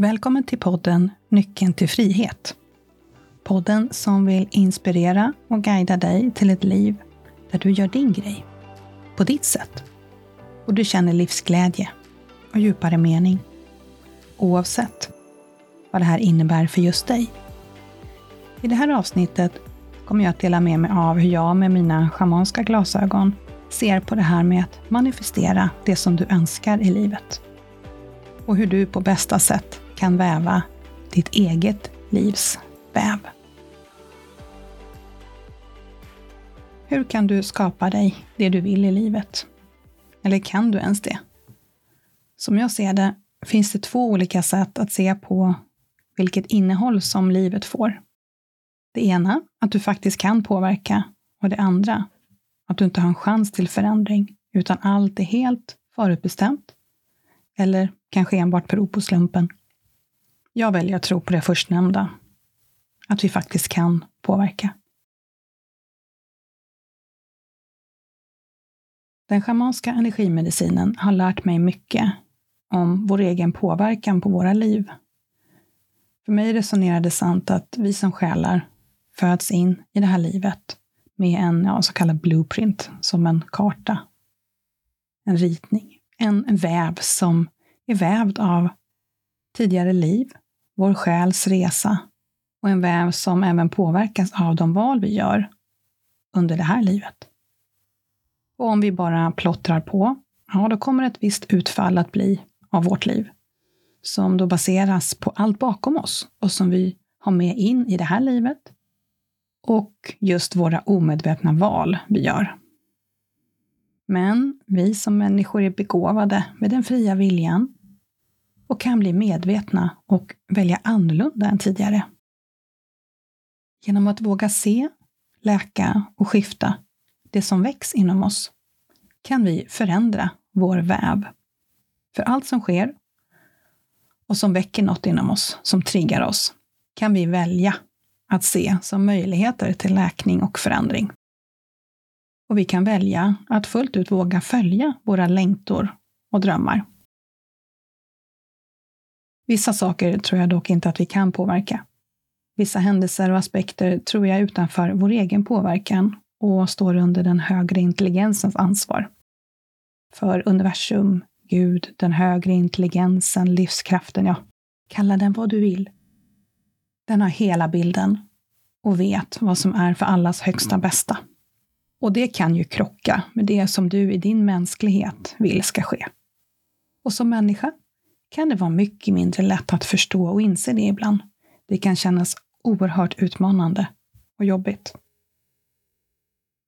Välkommen till podden Nyckeln till frihet. Podden som vill inspirera och guida dig till ett liv där du gör din grej, på ditt sätt. Och du känner livsglädje och djupare mening. Oavsett vad det här innebär för just dig. I det här avsnittet kommer jag att dela med mig av hur jag med mina schamanska glasögon ser på det här med att manifestera det som du önskar i livet. Och hur du på bästa sätt kan väva ditt eget livs väv. Hur kan du skapa dig det du vill i livet? Eller kan du ens det? Som jag ser det finns det två olika sätt att se på vilket innehåll som livet får. Det ena, att du faktiskt kan påverka, och det andra, att du inte har en chans till förändring, utan allt är helt förutbestämt, eller kanske enbart beror på slumpen. Jag väljer att tro på det förstnämnda, att vi faktiskt kan påverka. Den schamanska energimedicinen har lärt mig mycket om vår egen påverkan på våra liv. För mig resonerar det sant att vi som själar föds in i det här livet med en ja, så kallad blueprint, som en karta. En ritning. En, en väv som är vävd av tidigare liv, vår själs resa och en väv som även påverkas av de val vi gör under det här livet. Och om vi bara plottrar på, ja, då kommer ett visst utfall att bli av vårt liv. Som då baseras på allt bakom oss och som vi har med in i det här livet. Och just våra omedvetna val vi gör. Men vi som människor är begåvade med den fria viljan och kan bli medvetna och välja annorlunda än tidigare. Genom att våga se, läka och skifta det som väcks inom oss kan vi förändra vår väv. För allt som sker och som väcker något inom oss, som triggar oss, kan vi välja att se som möjligheter till läkning och förändring. Och vi kan välja att fullt ut våga följa våra längtor och drömmar. Vissa saker tror jag dock inte att vi kan påverka. Vissa händelser och aspekter tror jag är utanför vår egen påverkan och står under den högre intelligensens ansvar. För universum, Gud, den högre intelligensen, livskraften, ja, kalla den vad du vill. Den har hela bilden och vet vad som är för allas högsta bästa. Och det kan ju krocka med det som du i din mänsklighet vill ska ske. Och som människa kan det vara mycket mindre lätt att förstå och inse det ibland. Det kan kännas oerhört utmanande och jobbigt.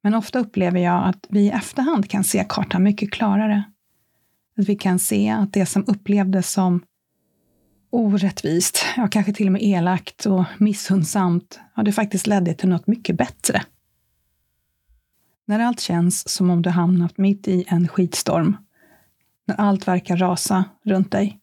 Men ofta upplever jag att vi i efterhand kan se kartan mycket klarare. Att vi kan se att det som upplevdes som orättvist, ja kanske till och med elakt och missundsamt, ja det faktiskt ledde till något mycket bättre. När allt känns som om du hamnat mitt i en skitstorm, när allt verkar rasa runt dig,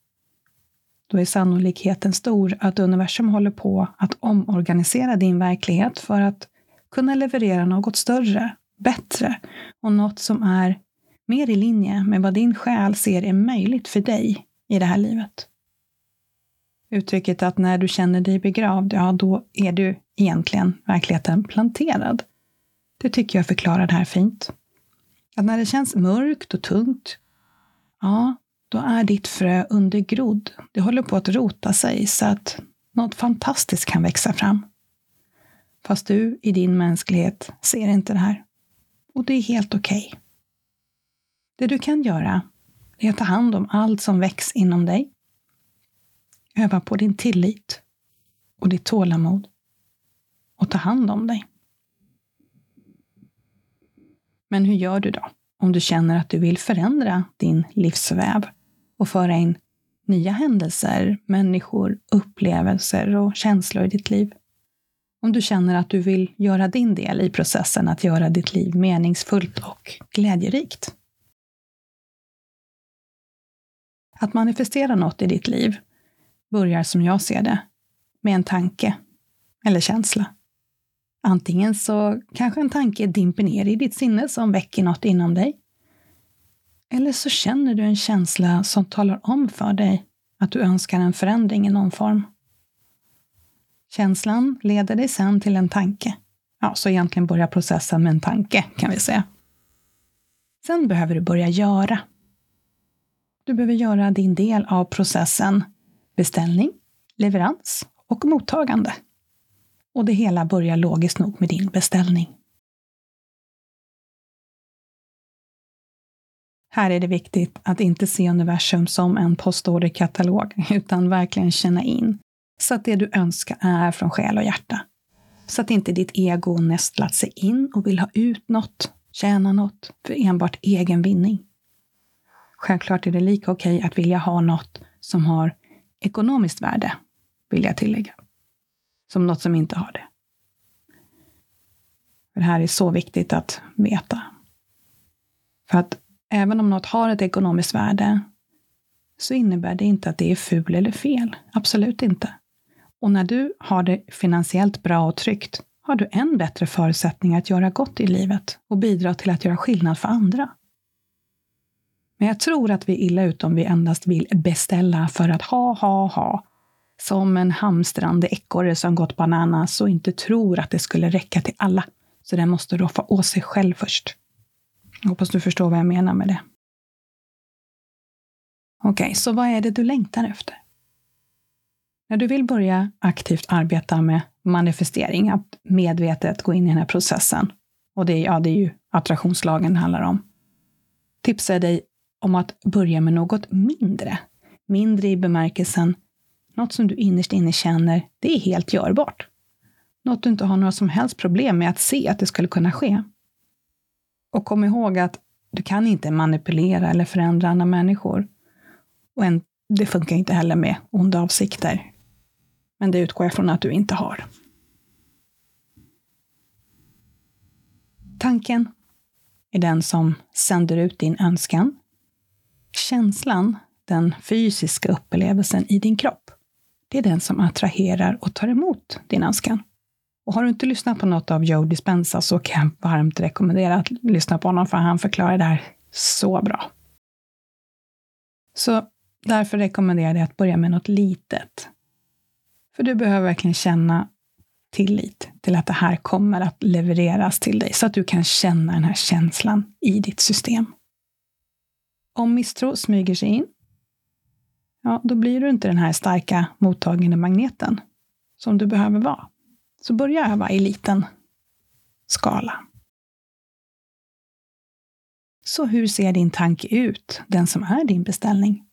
då är sannolikheten stor att universum håller på att omorganisera din verklighet för att kunna leverera något större, bättre och något som är mer i linje med vad din själ ser är möjligt för dig i det här livet. Uttrycket att när du känner dig begravd, ja, då är du egentligen verkligheten planterad. Det tycker jag förklarar det här fint. Att när det känns mörkt och tungt, ja, då är ditt frö undergrodd. Det håller på att rota sig så att något fantastiskt kan växa fram. Fast du i din mänsklighet ser inte det här. Och det är helt okej. Okay. Det du kan göra är att ta hand om allt som väcks inom dig. Öva på din tillit och ditt tålamod. Och ta hand om dig. Men hur gör du då? Om du känner att du vill förändra din livsväv och föra in nya händelser, människor, upplevelser och känslor i ditt liv. Om du känner att du vill göra din del i processen att göra ditt liv meningsfullt och glädjerikt. Att manifestera något i ditt liv börjar, som jag ser det, med en tanke eller känsla. Antingen så kanske en tanke dimper ner i ditt sinne som väcker något inom dig. Eller så känner du en känsla som talar om för dig att du önskar en förändring i någon form. Känslan leder dig sen till en tanke. Ja, så egentligen börjar processen med en tanke, kan vi säga. Sen behöver du börja göra. Du behöver göra din del av processen beställning, leverans och mottagande. Och det hela börjar logiskt nog med din beställning. Här är det viktigt att inte se universum som en postorderkatalog, utan verkligen känna in så att det du önskar är från själ och hjärta. Så att inte ditt ego nästlat sig in och vill ha ut något, tjäna något för enbart egen vinning. Självklart är det lika okej att vilja ha något som har ekonomiskt värde, vill jag tillägga. Som något som inte har det. För det här är så viktigt att veta. För att även om något har ett ekonomiskt värde så innebär det inte att det är ful eller fel. Absolut inte. Och när du har det finansiellt bra och tryggt har du än bättre förutsättningar att göra gott i livet och bidra till att göra skillnad för andra. Men jag tror att vi är illa ute om vi endast vill beställa för att ha, ha, ha. Som en hamstrande ekorre som gått bananas och inte tror att det skulle räcka till alla. Så den måste roffa åt sig själv först. Jag hoppas du förstår vad jag menar med det. Okej, okay, så vad är det du längtar efter? När du vill börja aktivt arbeta med manifestering, att medvetet gå in i den här processen, och det är, ja, det är ju attraktionslagen det handlar om, tipsar jag dig om att börja med något mindre. Mindre i bemärkelsen något som du innerst inne känner, det är helt görbart. Något du inte har några som helst problem med att se att det skulle kunna ske. Och kom ihåg att du kan inte manipulera eller förändra andra människor. Och en, det funkar inte heller med onda avsikter. Men det utgår jag från att du inte har. Tanken är den som sänder ut din önskan. Känslan, den fysiska upplevelsen i din kropp, det är den som attraherar och tar emot din önskan. Och har du inte lyssnat på något av Joe Dispenza så kan jag varmt rekommendera att lyssna på honom, för han förklarar det här så bra. Så därför rekommenderar jag dig att börja med något litet. För du behöver verkligen känna tillit till att det här kommer att levereras till dig, så att du kan känna den här känslan i ditt system. Om misstro smyger sig in, ja, då blir du inte den här starka mottagande magneten som du behöver vara. Så börja öva i liten skala. Så hur ser din tanke ut, den som är din beställning?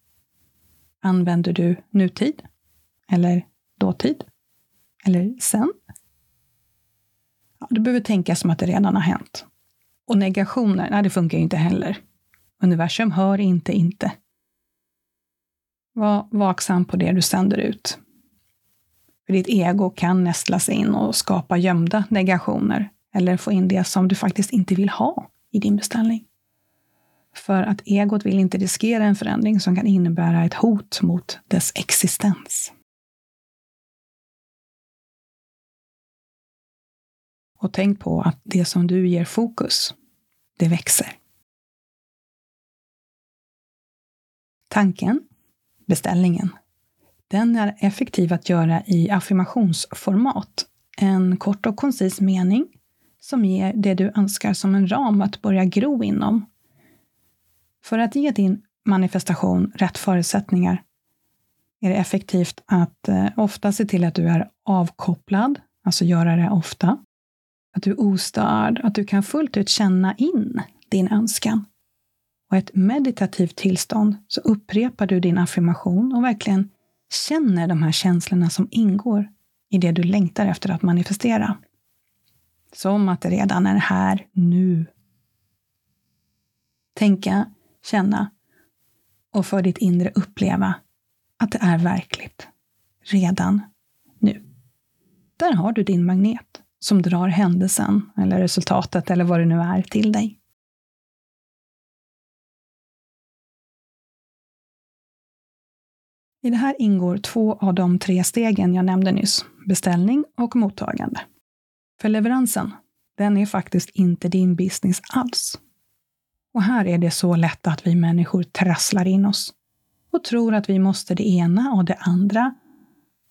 Använder du nutid? Eller dåtid? Eller sen? Ja, du behöver tänka som att det redan har hänt. Och negationer, nej det funkar ju inte heller. Universum hör inte inte. Var vaksam på det du sänder ut. För ditt ego kan nästla sig in och skapa gömda negationer eller få in det som du faktiskt inte vill ha i din beställning. För att egot vill inte riskera en förändring som kan innebära ett hot mot dess existens. Och tänk på att det som du ger fokus, det växer. Tanken, beställningen, den är effektiv att göra i affirmationsformat. En kort och koncis mening som ger det du önskar som en ram att börja gro inom. För att ge din manifestation rätt förutsättningar är det effektivt att eh, ofta se till att du är avkopplad, alltså göra det ofta. Att du är ostörd, att du kan fullt ut känna in din önskan. Och ett meditativt tillstånd så upprepar du din affirmation och verkligen känner de här känslorna som ingår i det du längtar efter att manifestera. Som att det redan är här, nu. Tänka, känna och för ditt inre uppleva att det är verkligt. Redan nu. Där har du din magnet som drar händelsen eller resultatet eller vad det nu är till dig. I det här ingår två av de tre stegen jag nämnde nyss, beställning och mottagande. För leveransen, den är faktiskt inte din business alls. Och här är det så lätt att vi människor trasslar in oss och tror att vi måste det ena och det andra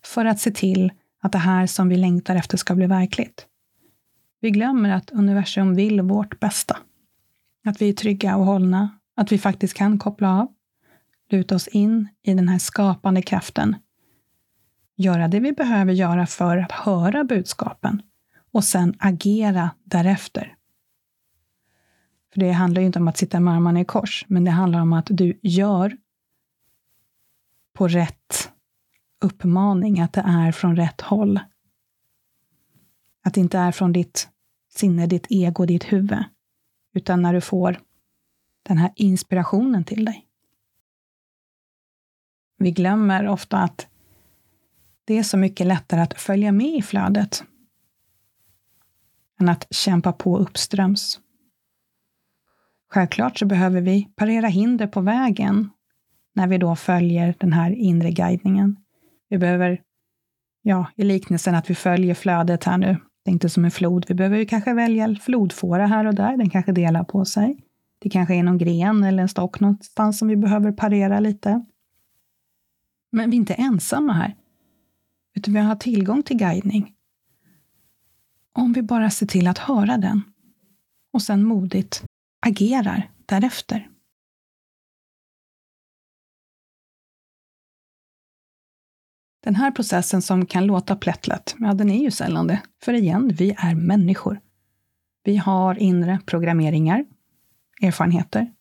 för att se till att det här som vi längtar efter ska bli verkligt. Vi glömmer att universum vill vårt bästa. Att vi är trygga och hållna, att vi faktiskt kan koppla av, luta oss in i den här skapande kraften, göra det vi behöver göra för att höra budskapen och sen agera därefter. För det handlar ju inte om att sitta med armarna i kors, men det handlar om att du gör på rätt uppmaning, att det är från rätt håll. Att det inte är från ditt sinne, ditt ego, ditt huvud, utan när du får den här inspirationen till dig. Vi glömmer ofta att det är så mycket lättare att följa med i flödet än att kämpa på uppströms. Självklart så behöver vi parera hinder på vägen när vi då följer den här inre guidningen. Vi behöver, ja, i liknelsen att vi följer flödet här nu, tänkte som en flod. Vi behöver ju kanske välja flodfåra här och där, den kanske delar på sig. Det kanske är någon gren eller en stock någonstans som vi behöver parera lite. Men vi är inte ensamma här, utan vi har tillgång till guidning. Om vi bara ser till att höra den och sen modigt agerar därefter. Den här processen som kan låta plättlätt, ja, den är ju sällan det. För igen, vi är människor. Vi har inre programmeringar, erfarenheter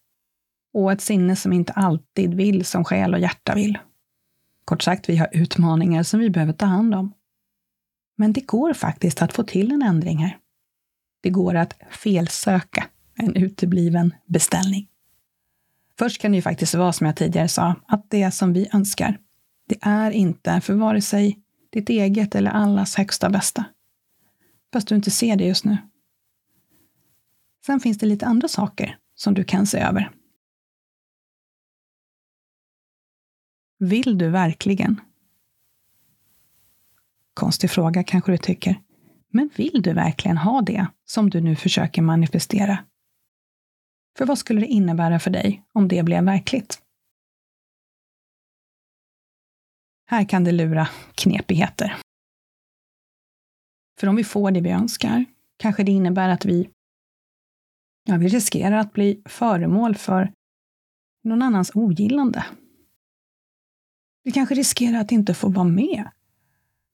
och ett sinne som inte alltid vill som själ och hjärta vill. Kort sagt, vi har utmaningar som vi behöver ta hand om. Men det går faktiskt att få till en ändring här. Det går att felsöka en utebliven beställning. Först kan det ju faktiskt vara som jag tidigare sa, att det som vi önskar, det är inte för vare sig ditt eget eller allas högsta bästa. Fast du inte ser det just nu. Sen finns det lite andra saker som du kan se över. Vill du verkligen? Konstig fråga kanske du tycker. Men vill du verkligen ha det som du nu försöker manifestera? För vad skulle det innebära för dig om det blev verkligt? Här kan det lura knepigheter. För om vi får det vi önskar, kanske det innebär att vi, ja, vi riskerar att bli föremål för någon annans ogillande. Vi kanske riskerar att inte få vara med.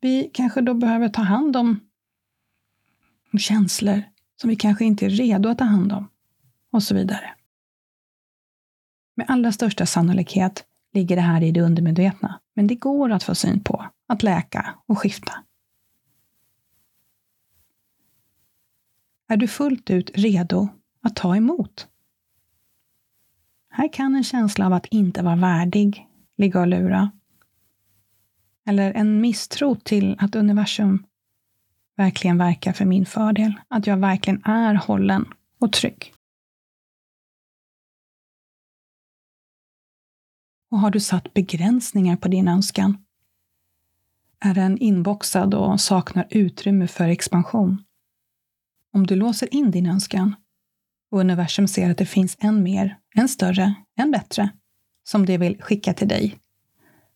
Vi kanske då behöver ta hand om, om känslor som vi kanske inte är redo att ta hand om och så vidare. Med allra största sannolikhet ligger det här i det undermedvetna, men det går att få syn på, att läka och skifta. Är du fullt ut redo att ta emot? Här kan en känsla av att inte vara värdig ligga och lura. Eller en misstro till att universum verkligen verkar för min fördel. Att jag verkligen är hållen och trygg. Och har du satt begränsningar på din önskan? Är den inboxad och saknar utrymme för expansion? Om du låser in din önskan och universum ser att det finns en mer, en större, en bättre som det vill skicka till dig,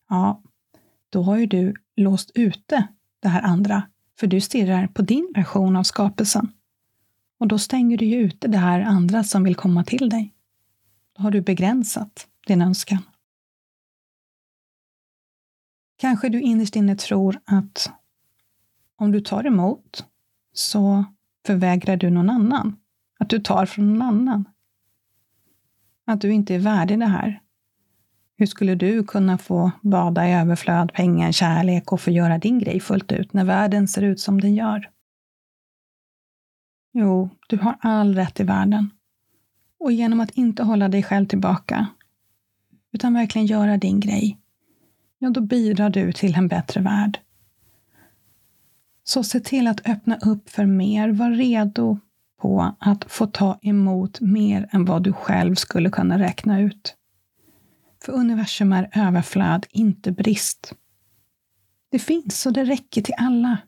ja, då har ju du låst ute det här andra, för du stirrar på din version av skapelsen. Och då stänger du ju ute det här andra som vill komma till dig. Då har du begränsat din önskan. Kanske du innerst inne tror att om du tar emot så förvägrar du någon annan. Att du tar från någon annan. Att du inte är värdig det här. Hur skulle du kunna få bada i överflöd, pengar, kärlek och få göra din grej fullt ut när världen ser ut som den gör? Jo, du har all rätt i världen. Och genom att inte hålla dig själv tillbaka, utan verkligen göra din grej, ja, då bidrar du till en bättre värld. Så se till att öppna upp för mer. Var redo på att få ta emot mer än vad du själv skulle kunna räkna ut. För universum är överflöd, inte brist. Det finns och det räcker till alla.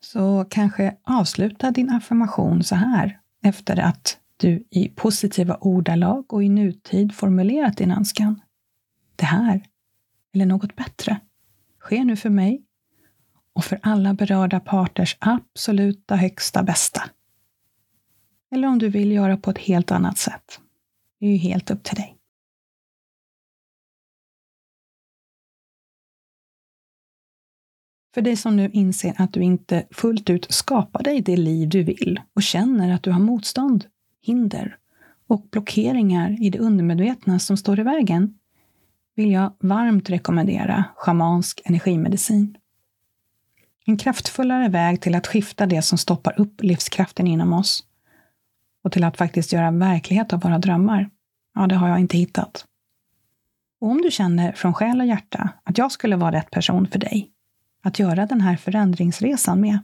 Så kanske avsluta din affirmation så här efter att du i positiva ordalag och i nutid formulerat din önskan. Det här, eller något bättre, sker nu för mig och för alla berörda parters absoluta högsta bästa. Eller om du vill göra på ett helt annat sätt. Det är ju helt upp till dig. För dig som nu inser att du inte fullt ut skapar dig det liv du vill och känner att du har motstånd, hinder och blockeringar i det undermedvetna som står i vägen, vill jag varmt rekommendera schamansk energimedicin. En kraftfullare väg till att skifta det som stoppar upp livskraften inom oss och till att faktiskt göra verklighet av våra drömmar, ja, det har jag inte hittat. Och om du känner från själ och hjärta att jag skulle vara rätt person för dig, att göra den här förändringsresan med,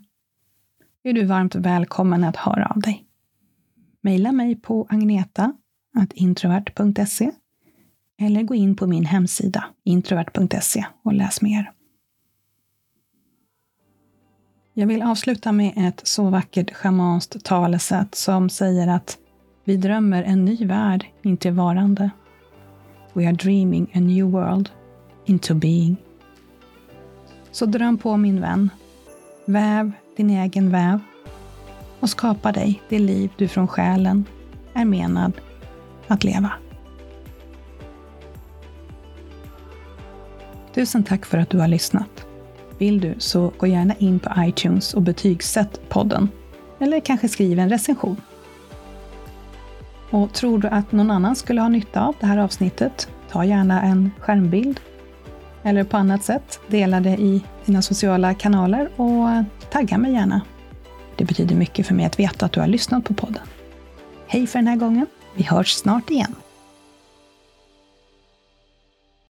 är du varmt välkommen att höra av dig. Maila mig på agneta.introvert.se eller gå in på min hemsida introvert.se och läs mer. Jag vill avsluta med ett så vackert schamanskt talesätt som säger att vi drömmer en ny värld inte varande. We are dreaming a new world into being. Så dröm på min vän. Väv din egen väv och skapa dig det liv du från själen är menad att leva. Tusen tack för att du har lyssnat. Vill du så gå gärna in på iTunes och betygsätt podden. Eller kanske skriv en recension. Och tror du att någon annan skulle ha nytta av det här avsnittet, ta gärna en skärmbild eller på annat sätt dela det i dina sociala kanaler och tagga mig gärna. Det betyder mycket för mig att veta att du har lyssnat på podden. Hej för den här gången. Vi hörs snart igen.